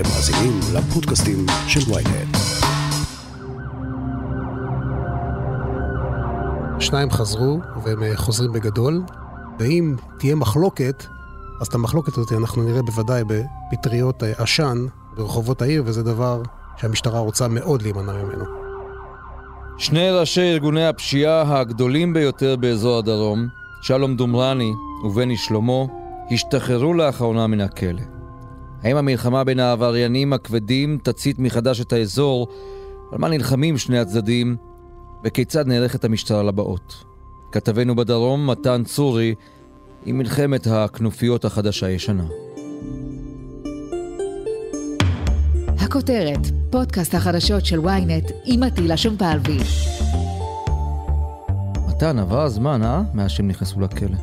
אתם מאזינים לפודקאסטים של ויינט. שניים חזרו, והם אה, חוזרים בגדול, ואם תהיה מחלוקת, אז את המחלוקת הזאת אנחנו נראה בוודאי בפטריות אה, עשן ברחובות העיר, וזה דבר שהמשטרה רוצה מאוד להימנע ממנו. שני ראשי ארגוני הפשיעה הגדולים ביותר באזור הדרום, שלום דומרני ובני שלמה, השתחררו לאחרונה מן הכלא. האם המלחמה בין העבריינים הכבדים תצית מחדש את האזור? על מה נלחמים שני הצדדים? וכיצד נערכת המשטרה לבאות? כתבנו בדרום, מתן צורי, עם מלחמת הכנופיות החדשה-ישנה. הכותרת, פודקאסט החדשות של ynet עם עטילה שומפלבי. מתן, עבר הזמן, אה? מאז שהם נכנסו לכלא.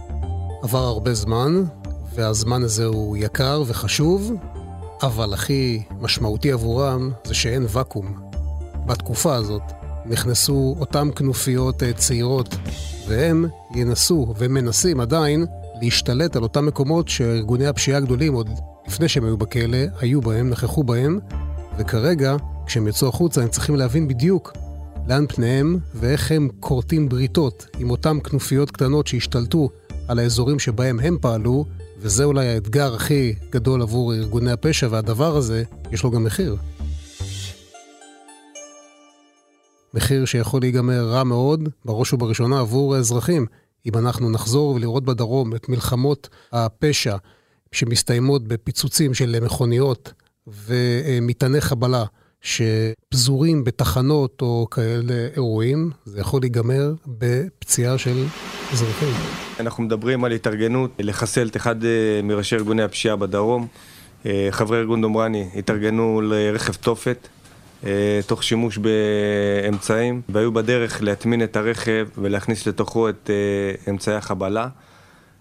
עבר הרבה זמן, והזמן הזה הוא יקר וחשוב, אבל הכי משמעותי עבורם זה שאין ואקום. בתקופה הזאת נכנסו אותם כנופיות אה, צעירות, והם ינסו ומנסים עדיין להשתלט על אותם מקומות שארגוני הפשיעה הגדולים, עוד לפני שהם היו בכלא, היו בהם, נכחו בהם, וכרגע, כשהם יצאו החוצה, הם צריכים להבין בדיוק לאן פניהם ואיך הם כורתים בריתות עם אותם כנופיות קטנות שהשתלטו על האזורים שבהם הם פעלו, וזה אולי האתגר הכי גדול עבור ארגוני הפשע, והדבר הזה, יש לו גם מחיר. מחיר שיכול להיגמר רע מאוד, בראש ובראשונה עבור האזרחים. אם אנחנו נחזור ולראות בדרום את מלחמות הפשע שמסתיימות בפיצוצים של מכוניות ומטעני חבלה שפזורים בתחנות או כאלה אירועים, זה יכול להיגמר בפציעה של אזרחים. אנחנו מדברים על התארגנות לחסל את אחד אה, מראשי ארגוני הפשיעה בדרום. אה, חברי ארגון דומרני התארגנו לרכב תופת, אה, תוך שימוש באמצעים, והיו בדרך להטמין את הרכב ולהכניס לתוכו את אמצעי החבלה.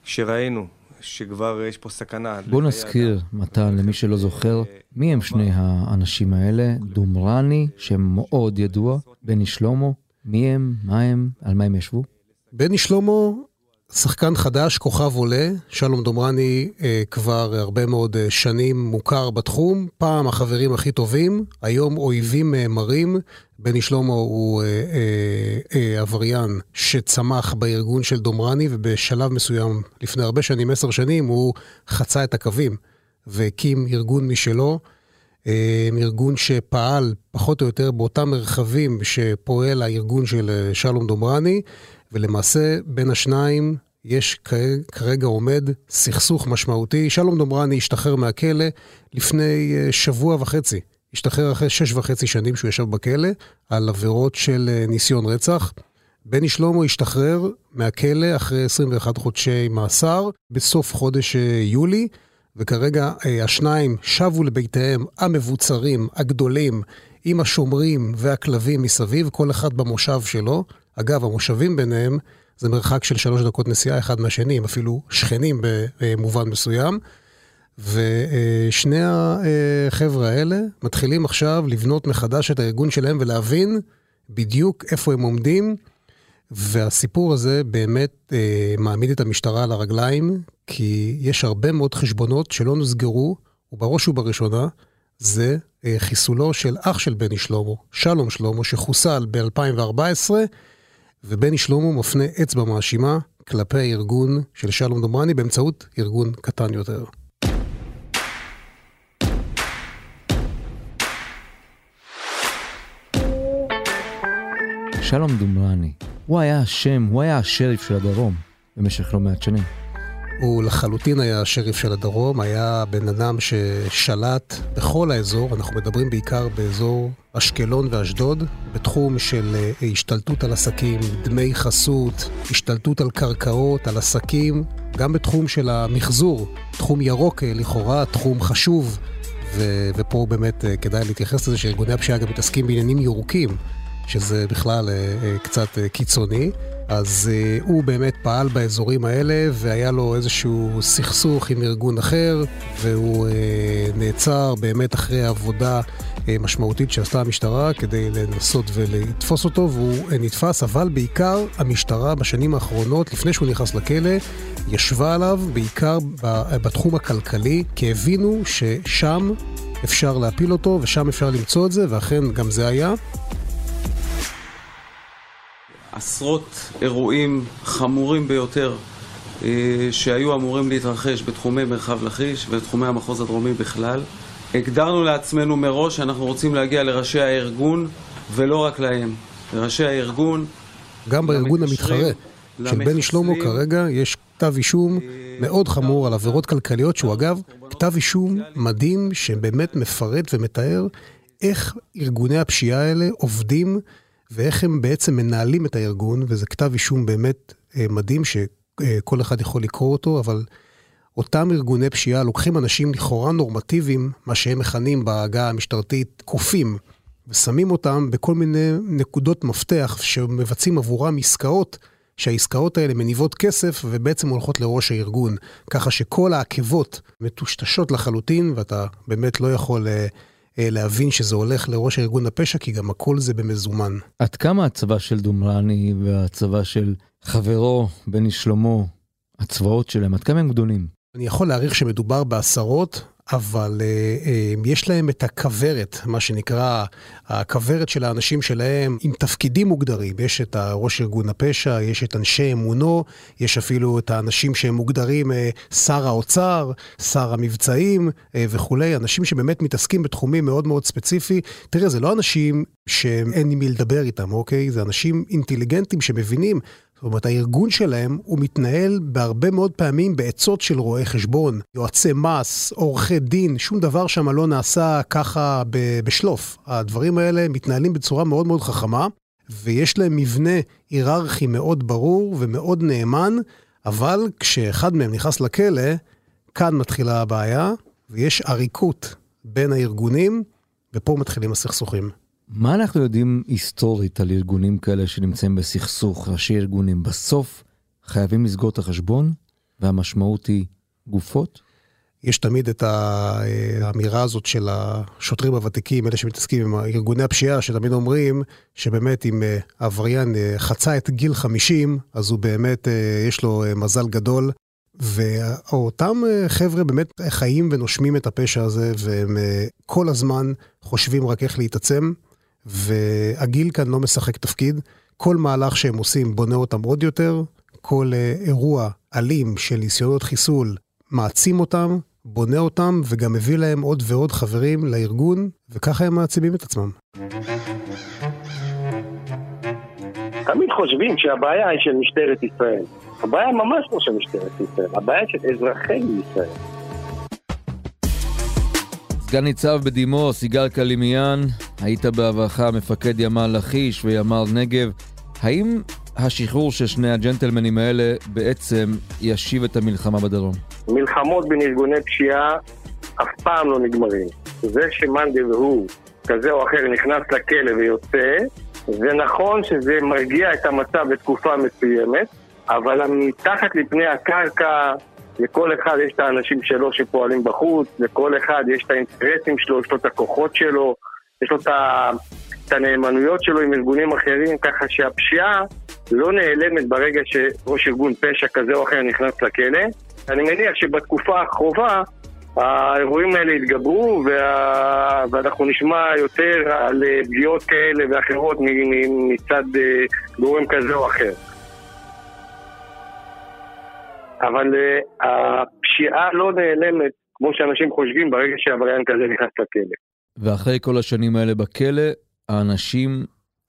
כשראינו שכבר יש פה סכנה. בוא נזכיר, מתן, למי שלא זוכר, מי הם שני האנשים האלה? דומרני, שם מאוד ידוע, בני שלמה, מי הם, מה הם, על מה הם ישבו? בני שלמה שחקן חדש, כוכב עולה, שלום דומרני אה, כבר הרבה מאוד אה, שנים מוכר בתחום, פעם החברים הכי טובים, היום אויבים אה, מרים. בני שלמה הוא אה, אה, אה, עבריין שצמח בארגון של דומרני, ובשלב מסוים, לפני הרבה שנים, עשר שנים, הוא חצה את הקווים והקים ארגון משלו. אה, ארגון שפעל פחות או יותר באותם מרחבים שפועל הארגון של אה, שלום דומרני. ולמעשה בין השניים יש כרגע עומד סכסוך משמעותי. שלום דומרני השתחרר מהכלא לפני אה, שבוע וחצי. השתחרר אחרי שש וחצי שנים שהוא ישב בכלא על עבירות של ניסיון רצח. בני שלמה השתחרר מהכלא אחרי 21 חודשי מאסר בסוף חודש יולי, וכרגע השניים שבו לביתיהם המבוצרים, הגדולים, עם השומרים והכלבים מסביב, כל אחד במושב שלו. אגב, המושבים ביניהם זה מרחק של שלוש דקות נסיעה אחד מהשני, הם אפילו שכנים במובן מסוים. ושני החבר'ה האלה מתחילים עכשיו לבנות מחדש את הארגון שלהם ולהבין בדיוק איפה הם עומדים. והסיפור הזה באמת אה, מעמיד את המשטרה על הרגליים, כי יש הרבה מאוד חשבונות שלא נסגרו, ובראש ובראשונה זה אה, חיסולו של אח של בני שלמה, שלום שלמה, שחוסל ב-2014, ובני שלמה מפנה אצבע מאשימה כלפי הארגון של שלום דומרני באמצעות ארגון קטן יותר. שלום דומרני, הוא היה השם, הוא היה השריף של הדרום במשך לא מעט שנים. הוא לחלוטין היה השריף של הדרום, היה בן אדם ששלט בכל האזור, אנחנו מדברים בעיקר באזור אשקלון ואשדוד, בתחום של אה, השתלטות על עסקים, דמי חסות, השתלטות על קרקעות, על עסקים, גם בתחום של המחזור, תחום ירוק אה, לכאורה, תחום חשוב, ו- ופה באמת אה, כדאי להתייחס לזה שארגוני הפשיעה גם מתעסקים בעניינים ירוקים, שזה בכלל קצת קיצוני. אז uh, הוא באמת פעל באזורים האלה והיה לו איזשהו סכסוך עם ארגון אחר והוא uh, נעצר באמת אחרי עבודה uh, משמעותית שעשתה המשטרה כדי לנסות ולתפוס אותו והוא נתפס, אבל בעיקר המשטרה בשנים האחרונות, לפני שהוא נכנס לכלא, ישבה עליו בעיקר בתחום הכלכלי, כי הבינו ששם אפשר להפיל אותו ושם אפשר למצוא את זה, ואכן גם זה היה. עשרות אירועים חמורים ביותר אה, שהיו אמורים להתרחש בתחומי מרחב לכיש ובתחומי המחוז הדרומי בכלל. הגדרנו לעצמנו מראש שאנחנו רוצים להגיע לראשי הארגון ולא רק להם. לראשי הארגון, גם בארגון המתחרה של בני שלמה כרגע יש כתב אישום מאוד חמור על עבירות כלכליות, שהוא אגב כתב אישום מדהים שבאמת מפרט ומתאר איך ארגוני הפשיעה האלה עובדים ואיך הם בעצם מנהלים את הארגון, וזה כתב אישום באמת אה, מדהים שכל אחד יכול לקרוא אותו, אבל אותם ארגוני פשיעה לוקחים אנשים לכאורה נורמטיביים, מה שהם מכנים בעגה המשטרתית קופים, ושמים אותם בכל מיני נקודות מפתח שמבצעים עבורם עסקאות, שהעסקאות האלה מניבות כסף ובעצם הולכות לראש הארגון. ככה שכל העקבות מטושטשות לחלוטין, ואתה באמת לא יכול אה, להבין שזה הולך לראש ארגון הפשע, כי גם הכל זה במזומן. עד כמה הצבא של דומרני והצבא של חברו, בני שלמה, הצבאות שלהם, עד כמה הם גדולים? אני יכול להעריך שמדובר בעשרות, אבל אה, אה, יש להם את הכוורת, מה שנקרא, הכוורת של האנשים שלהם עם תפקידים מוגדרים. יש את ראש ארגון הפשע, יש את אנשי אמונו, יש אפילו את האנשים שהם מוגדרים אה, שר האוצר, שר המבצעים וכולי, אנשים שבאמת מתעסקים בתחומים מאוד מאוד ספציפי. תראה, זה לא אנשים שאין עם מי לדבר איתם, אוקיי? זה אנשים אינטליגנטים שמבינים אומרת, הארגון שלהם, הוא מתנהל בהרבה מאוד פעמים בעצות של רואי חשבון, יועצי מס, עורכי דין, שום דבר שם לא נעשה ככה בשלוף. הדברים האלה מתנהלים בצורה מאוד מאוד חכמה, ויש להם מבנה היררכי מאוד ברור ומאוד נאמן, אבל כשאחד מהם נכנס לכלא, כאן מתחילה הבעיה, ויש עריקות בין הארגונים, ופה מתחילים הסכסוכים. מה אנחנו יודעים היסטורית על ארגונים כאלה שנמצאים בסכסוך, ראשי ארגונים? בסוף חייבים לסגור את החשבון, והמשמעות היא גופות? יש תמיד את האמירה הזאת של השוטרים הוותיקים, אלה שמתעסקים עם ארגוני הפשיעה, שתמיד אומרים שבאמת אם אה, עבריין אה, חצה את גיל 50, אז הוא באמת, אה, יש לו מזל גדול. ואותם חבר'ה באמת חיים ונושמים את הפשע הזה, והם כל הזמן חושבים רק איך להתעצם. והגיל כאן לא משחק תפקיד. כל מהלך שהם עושים בונה אותם עוד יותר, כל אה, אירוע אלים של ניסיונות חיסול מעצים אותם, בונה אותם וגם מביא להם עוד ועוד חברים לארגון, וככה הם מעצימים את עצמם. תמיד חושבים שהבעיה היא של משטרת ישראל. הבעיה ממש לא של משטרת ישראל, הבעיה של אזרחי ישראל. סגן ניצב בדימוס, יגאל קלימיאן, היית בעברך מפקד ימ"ל לכיש וימ"ל נגב. האם השחרור של שני הג'נטלמנים האלה בעצם ישיב את המלחמה בדרום? מלחמות בין ארגוני פשיעה אף פעם לא נגמרים. זה שמנדל והוא, כזה או אחר, נכנס לכלא ויוצא, זה נכון שזה מרגיע את המצב בתקופה מסוימת, אבל מתחת לפני הקרקע לכל אחד יש את האנשים שלו שפועלים בחוץ, לכל אחד יש את האינטרסים שלו, יש לו את הכוחות שלו, יש לו את הנאמנויות שלו עם ארגונים אחרים, ככה שהפשיעה לא נעלמת ברגע שראש ארגון פשע כזה או אחר נכנס לכלא. אני מניח שבתקופה הקרובה האירועים האלה יתגברו וה... ואנחנו נשמע יותר על פגיעות כאלה ואחרות מצד אה, גורם כזה או אחר. אבל uh, הפשיעה לא נעלמת כמו שאנשים חושבים ברגע שעבריין כזה נכנס לכלא. ואחרי כל השנים האלה בכלא, האנשים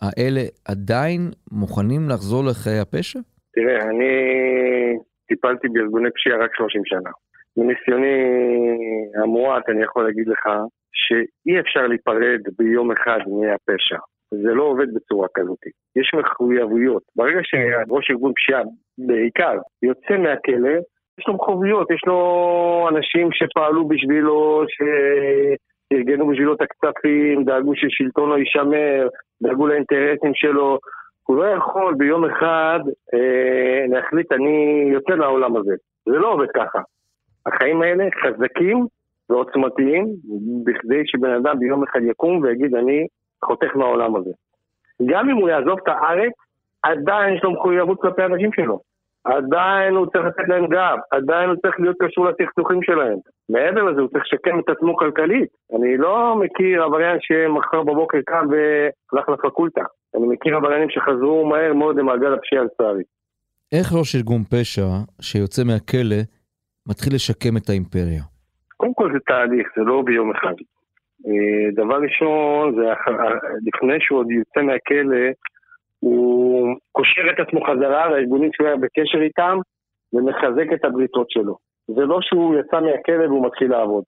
האלה עדיין מוכנים לחזור לחיי הפשע? תראה, אני טיפלתי בארגוני פשיעה רק 30 שנה. מניסיוני המועט אני יכול להגיד לך שאי אפשר להיפרד ביום אחד מהפשע. זה לא עובד בצורה כזאת. יש מחויבויות. ברגע שראש ארגון פשיעה, בעיקר, יוצא מהכלא, יש לו מחויבויות, יש לו אנשים שפעלו בשבילו, שארגנו בשבילו את הכספים, דאגו ששלטון לא יישמר, דאגו לאינטרסים שלו. הוא לא יכול ביום אחד אה, להחליט, אני יוצא לעולם הזה. זה לא עובד ככה. החיים האלה חזקים ועוצמתיים, בכדי שבן אדם ביום אחד יקום ויגיד, אני חותך מהעולם הזה. גם אם הוא יעזוב את הארץ, עדיין יש לו מחויבות כלפי האנשים שלו. עדיין הוא צריך לתת להם גב, עדיין הוא צריך להיות קשור לסכסוכים שלהם. מעבר לזה, הוא צריך לשקם את עצמו כלכלית. אני לא מכיר עבריין שמחר בבוקר קם והלך לפקולטה. אני מכיר עבריינים שחזרו מהר מאוד למעגל הפשיעה לצערי. איך ראש ארגון פשע שיוצא מהכלא מתחיל לשקם את האימפריה? קודם כל זה תהליך, זה לא ביום אחד. אה, דבר ראשון, זה לפני שהוא עוד יוצא מהכלא, הוא קושר את עצמו חזרה לארגונים שהוא היה בקשר איתם ומחזק את הבריתות שלו. זה לא שהוא יצא מהכלא והוא מתחיל לעבוד.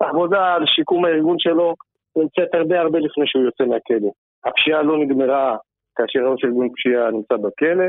העבודה על שיקום הארגון שלו נמצאת הרבה הרבה לפני שהוא יוצא מהכלא. הפשיעה לא נגמרה כאשר ראש ארגון פשיעה נמצא בכלא,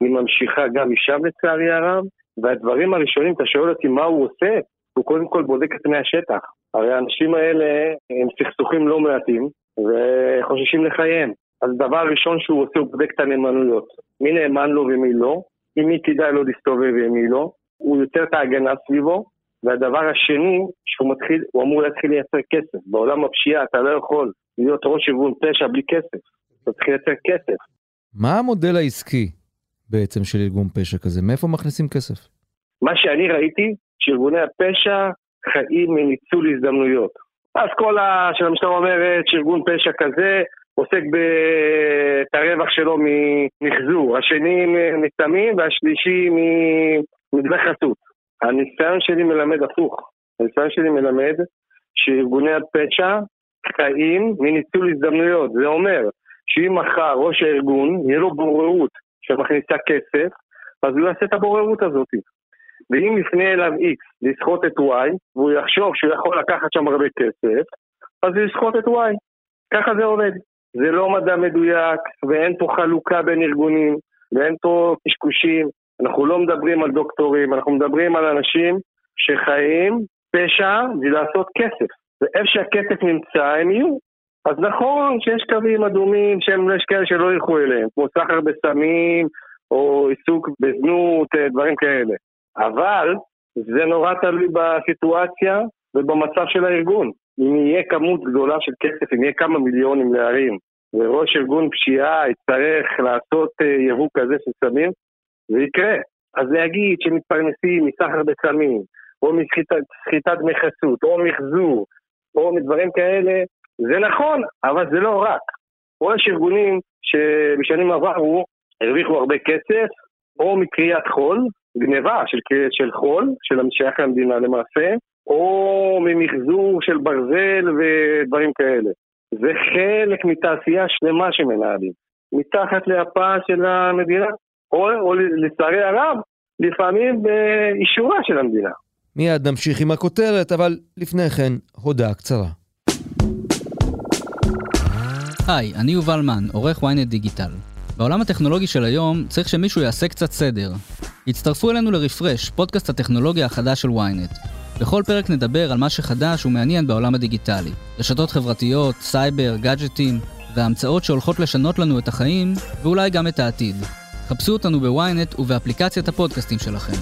היא ממשיכה גם משם לצערי הרב, והדברים הראשונים, אתה שואל אותי מה הוא עושה, הוא קודם כל בודק את פני השטח. הרי האנשים האלה הם סכסוכים לא מעטים וחוששים לחייהם. אז דבר ראשון שהוא עושה, הוא בודק את הנאמנויות. מי נאמן לו ומי לא, עם מי כדאי לו להסתובב ומי לא, הוא יוצר את ההגנה סביבו, והדבר השני, שהוא מתחיל, הוא אמור להתחיל לייצר כסף. בעולם הפשיעה אתה לא יכול להיות ראש ארגון פשע בלי כסף, אתה צריך לייצר כסף. מה המודל העסקי בעצם של ארגון פשע כזה? מאיפה מכניסים כסף? מה שאני ראיתי, שארגוני הפשע חיים מניצול הזדמנויות. אז כל ה... שהמשטרה אומרת שארגון פשע כזה עוסק את הרווח שלו ממחזור, השני מסמים והשלישי מדמי חסות. הניסיון שלי מלמד הפוך. הניסיון שלי מלמד שארגוני הפשע חיים מניצול הזדמנויות. זה אומר שאם מחר ראש הארגון, יהיה לו בוררות שמכניסה כסף, אז הוא יעשה את הבוררות הזאת. ואם יפנה אליו X לסחוט את Y, והוא יחשוב שהוא יכול לקחת שם הרבה כסף, אז הוא יסחוט את Y. ככה זה עובד. זה לא מדע מדויק, ואין פה חלוקה בין ארגונים, ואין פה קשקושים. אנחנו לא מדברים על דוקטורים, אנחנו מדברים על אנשים שחיים פשע בשביל לעשות כסף. ואיפה שהכסף נמצא, הם יהיו. אז נכון שיש קווים אדומים שיש כאלה שלא ילכו אליהם, כמו סחר בסמים, או עיסוק בזנות, אה, דברים כאלה. אבל זה נורא תלוי בסיטואציה ובמצב של הארגון. אם יהיה כמות גדולה של כסף, אם יהיה כמה מיליונים להרים, וראש ארגון פשיעה יצטרך לעשות אה, יבוא כזה של סמים, זה יקרה. אז להגיד שמתפרנסים מסחר בסמים, או מסחיטת דמי חסות, או מחזור, או מדברים כאלה, זה נכון, אבל זה לא רק. יש ארגונים שבשנים עברו הרוויחו הרבה כסף, או מקריאת חול, גניבה של, של חול, של שייך למדינה למעשה, או ממחזור של ברזל ודברים כאלה. זה חלק מתעשייה שלמה שמנהלים, מתחת לאפה של המדינה, או, או לצערי הרב, לפעמים באישורה של המדינה. מיד נמשיך עם הכותרת, אבל לפני כן, הודעה קצרה. היי, אני יובל מן, עורך ynet דיגיטל. בעולם הטכנולוגי של היום צריך שמישהו יעשה קצת סדר. הצטרפו אלינו לרפרש, פודקאסט הטכנולוגיה החדש של ynet. בכל פרק נדבר על מה שחדש ומעניין בעולם הדיגיטלי. רשתות חברתיות, סייבר, גאדג'טים, וההמצאות שהולכות לשנות לנו את החיים, ואולי גם את העתיד. חפשו אותנו ב-ynet ובאפליקציית הפודקאסטים שלכם.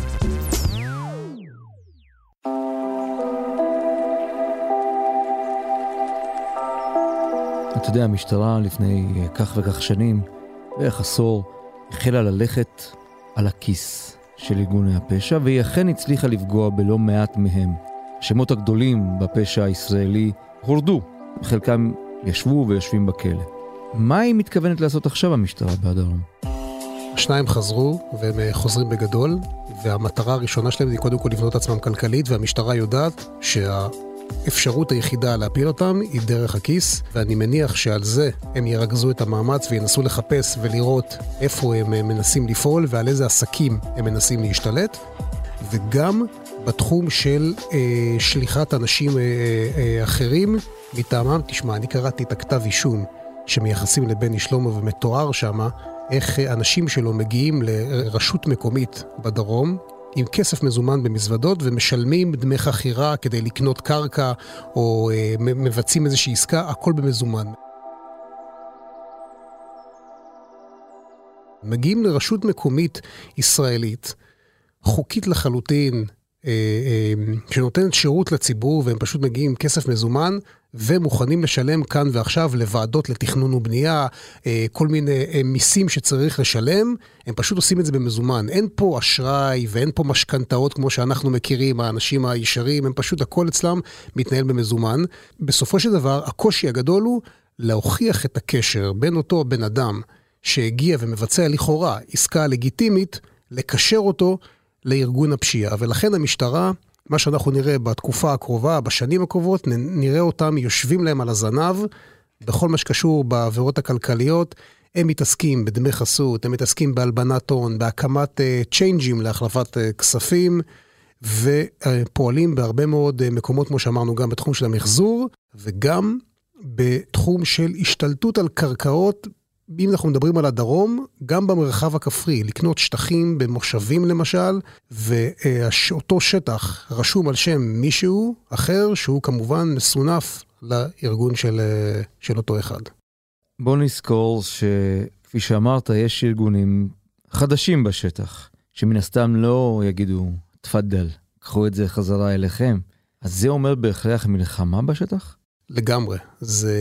אתה יודע, המשטרה לפני כך וכך שנים, בערך עשור, החלה ללכת על הכיס של ארגוני הפשע, והיא אכן הצליחה לפגוע בלא מעט מהם. השמות הגדולים בפשע הישראלי הורדו, חלקם ישבו ויושבים בכלא. מה היא מתכוונת לעשות עכשיו המשטרה בדרום? השניים חזרו, והם אה, חוזרים בגדול, והמטרה הראשונה שלהם היא קודם כל לבנות עצמם כלכלית, והמשטרה יודעת שה... האפשרות היחידה להפיל אותם היא דרך הכיס, ואני מניח שעל זה הם ירכזו את המאמץ וינסו לחפש ולראות איפה הם מנסים לפעול ועל איזה עסקים הם מנסים להשתלט, וגם בתחום של אה, שליחת אנשים אה, אה, אחרים מטעמם. תשמע, אני קראתי את הכתב אישום שמייחסים לבני שלמה ומתואר שמה איך אנשים שלו מגיעים לרשות מקומית בדרום, עם כסף מזומן במזוודות ומשלמים דמי חכירה כדי לקנות קרקע או אה, מבצעים איזושהי עסקה, הכל במזומן. מגיעים לרשות מקומית ישראלית, חוקית לחלוטין, אה, אה, שנותנת שירות לציבור והם פשוט מגיעים עם כסף מזומן, ומוכנים לשלם כאן ועכשיו לוועדות לתכנון ובנייה, אה, כל מיני אה, מיסים שצריך לשלם, הם פשוט עושים את זה במזומן. אין פה אשראי ואין פה משכנתאות כמו שאנחנו מכירים, האנשים הישרים, הם פשוט, הכל אצלם מתנהל במזומן. בסופו של דבר, הקושי הגדול הוא להוכיח את הקשר בין אותו בן אדם שהגיע ומבצע לכאורה עסקה לגיטימית, לקשר אותו לארגון הפשיעה. ולכן המשטרה, מה שאנחנו נראה בתקופה הקרובה, בשנים הקרובות, נראה אותם יושבים להם על הזנב בכל מה שקשור בעבירות הכלכליות. הם מתעסקים בדמי חסות, הם מתעסקים בהלבנת הון, בהקמת צ'יינג'ים uh, להחלפת uh, כספים, ופועלים בהרבה מאוד uh, מקומות, כמו שאמרנו, גם בתחום של המחזור, וגם בתחום של השתלטות על קרקעות אם אנחנו מדברים על הדרום, גם במרחב הכפרי, לקנות שטחים במושבים למשל, ואותו שטח רשום על שם מישהו אחר, שהוא כמובן מסונף לארגון של, של אותו אחד. בוא נזכור שכפי שאמרת, יש ארגונים חדשים בשטח, שמן הסתם לא יגידו, תפדל, קחו את זה חזרה אליכם. אז זה אומר בהכרח מלחמה בשטח? לגמרי. זה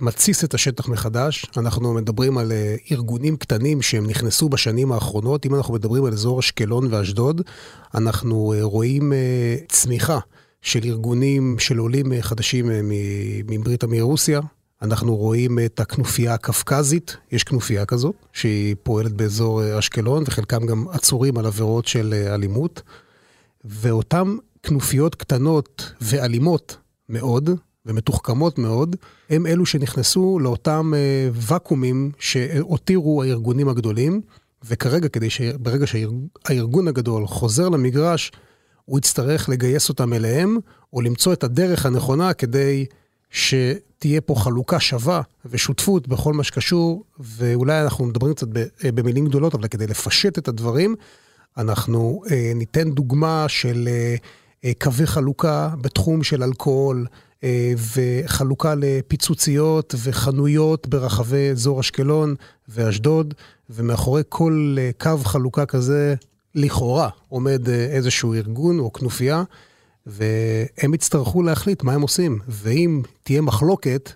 מתסיס את השטח מחדש. אנחנו מדברים על אה, ארגונים קטנים שהם נכנסו בשנים האחרונות. אם אנחנו מדברים על אזור אשקלון ואשדוד, אנחנו אה, רואים אה, צמיחה של ארגונים של עולים חדשים מברית עמי רוסיה. אנחנו רואים את הכנופיה הקווקזית, יש כנופיה כזאת, שהיא פועלת באזור אשקלון, וחלקם גם עצורים על עבירות של אלימות. ואותן כנופיות קטנות ואלימות מאוד, ומתוחכמות מאוד, הם אלו שנכנסו לאותם אה, ואקומים שהותירו הארגונים הגדולים, וכרגע, כדי שברגע שהארגון הגדול חוזר למגרש, הוא יצטרך לגייס אותם אליהם, או למצוא את הדרך הנכונה כדי שתהיה פה חלוקה שווה ושותפות בכל מה שקשור, ואולי אנחנו מדברים קצת אה, במילים גדולות, אבל כדי לפשט את הדברים, אנחנו אה, ניתן דוגמה של אה, אה, קווי חלוקה בתחום של אלכוהול, וחלוקה לפיצוציות וחנויות ברחבי אזור אשקלון ואשדוד, ומאחורי כל אה, קו חלוקה כזה, לכאורה, עומד אה, איזשהו ארגון או כנופיה, והם יצטרכו להחליט מה הם עושים. ואם תהיה מחלוקת,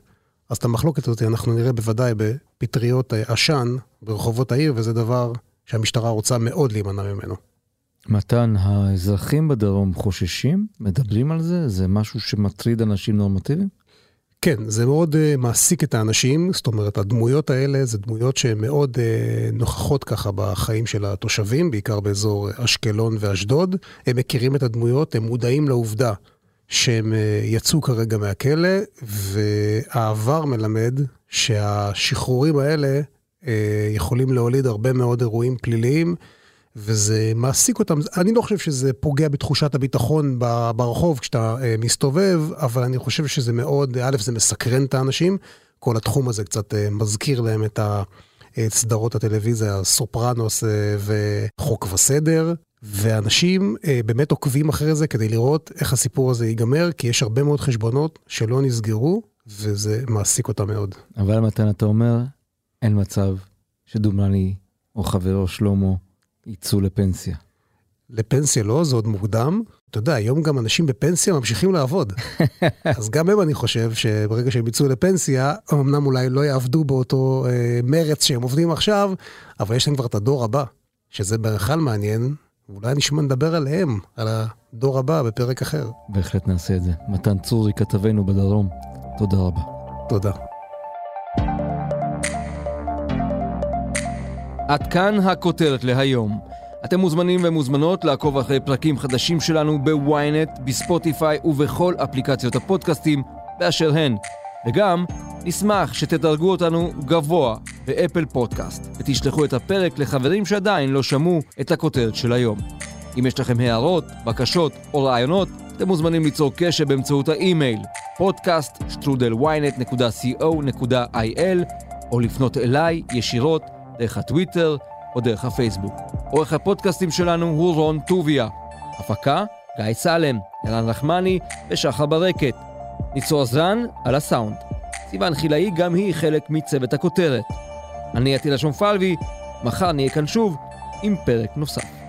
אז את המחלוקת הזאת אנחנו נראה בוודאי בפטריות עשן ברחובות העיר, וזה דבר שהמשטרה רוצה מאוד להימנע ממנו. מתן, האזרחים בדרום חוששים? מדברים על זה? זה משהו שמטריד אנשים נורמטיביים? כן, זה מאוד uh, מעסיק את האנשים, זאת אומרת, הדמויות האלה זה דמויות שהן מאוד uh, נוכחות ככה בחיים של התושבים, בעיקר באזור אשקלון ואשדוד. הם מכירים את הדמויות, הם מודעים לעובדה שהם uh, יצאו כרגע מהכלא, והעבר מלמד שהשחרורים האלה uh, יכולים להוליד הרבה מאוד אירועים פליליים. וזה מעסיק אותם. אני לא חושב שזה פוגע בתחושת הביטחון ברחוב כשאתה אה, מסתובב, אבל אני חושב שזה מאוד, א', זה מסקרן את האנשים. כל התחום הזה קצת אה, מזכיר להם את סדרות הטלוויזיה, סופרנוס אה, וחוק וסדר. ואנשים באמת עוקבים אחרי זה כדי לראות איך הסיפור הזה ייגמר, כי יש הרבה מאוד חשבונות שלא נסגרו, וזה מעסיק אותם מאוד. אבל מתן, אתה אומר, אין מצב שדומני או חברו שלמה יצאו לפנסיה. לפנסיה לא, זה עוד מוקדם. אתה יודע, היום גם אנשים בפנסיה ממשיכים לעבוד. אז גם הם, אני חושב, שברגע שהם יצאו לפנסיה, אמנם אולי לא יעבדו באותו אה, מרץ שהם עובדים עכשיו, אבל יש להם כבר את הדור הבא, שזה בכלל מעניין. אולי נשמע נדבר עליהם, על הדור הבא, בפרק אחר. בהחלט נעשה את זה. מתן צורי, כתבנו בדרום, תודה רבה. תודה. עד כאן הכותרת להיום. אתם מוזמנים ומוזמנות לעקוב אחרי פרקים חדשים שלנו בוויינט, בספוטיפיי ובכל אפליקציות הפודקאסטים באשר הן. וגם, נשמח שתדרגו אותנו גבוה באפל פודקאסט, ותשלחו את הפרק לחברים שעדיין לא שמעו את הכותרת של היום. אם יש לכם הערות, בקשות או רעיונות, אתם מוזמנים ליצור קשר באמצעות האימייל podcaststrudelynet.co.il או לפנות אליי ישירות דרך הטוויטר או דרך הפייסבוק. עורך הפודקאסטים שלנו הוא רון טוביה. הפקה, גיא סלם, אלן רחמני ושחר ברקת. ניצור עזרן על הסאונד. סיוון חילאי גם היא חלק מצוות הכותרת. אני עטילה שומפלבי, מחר נהיה כאן שוב עם פרק נוסף.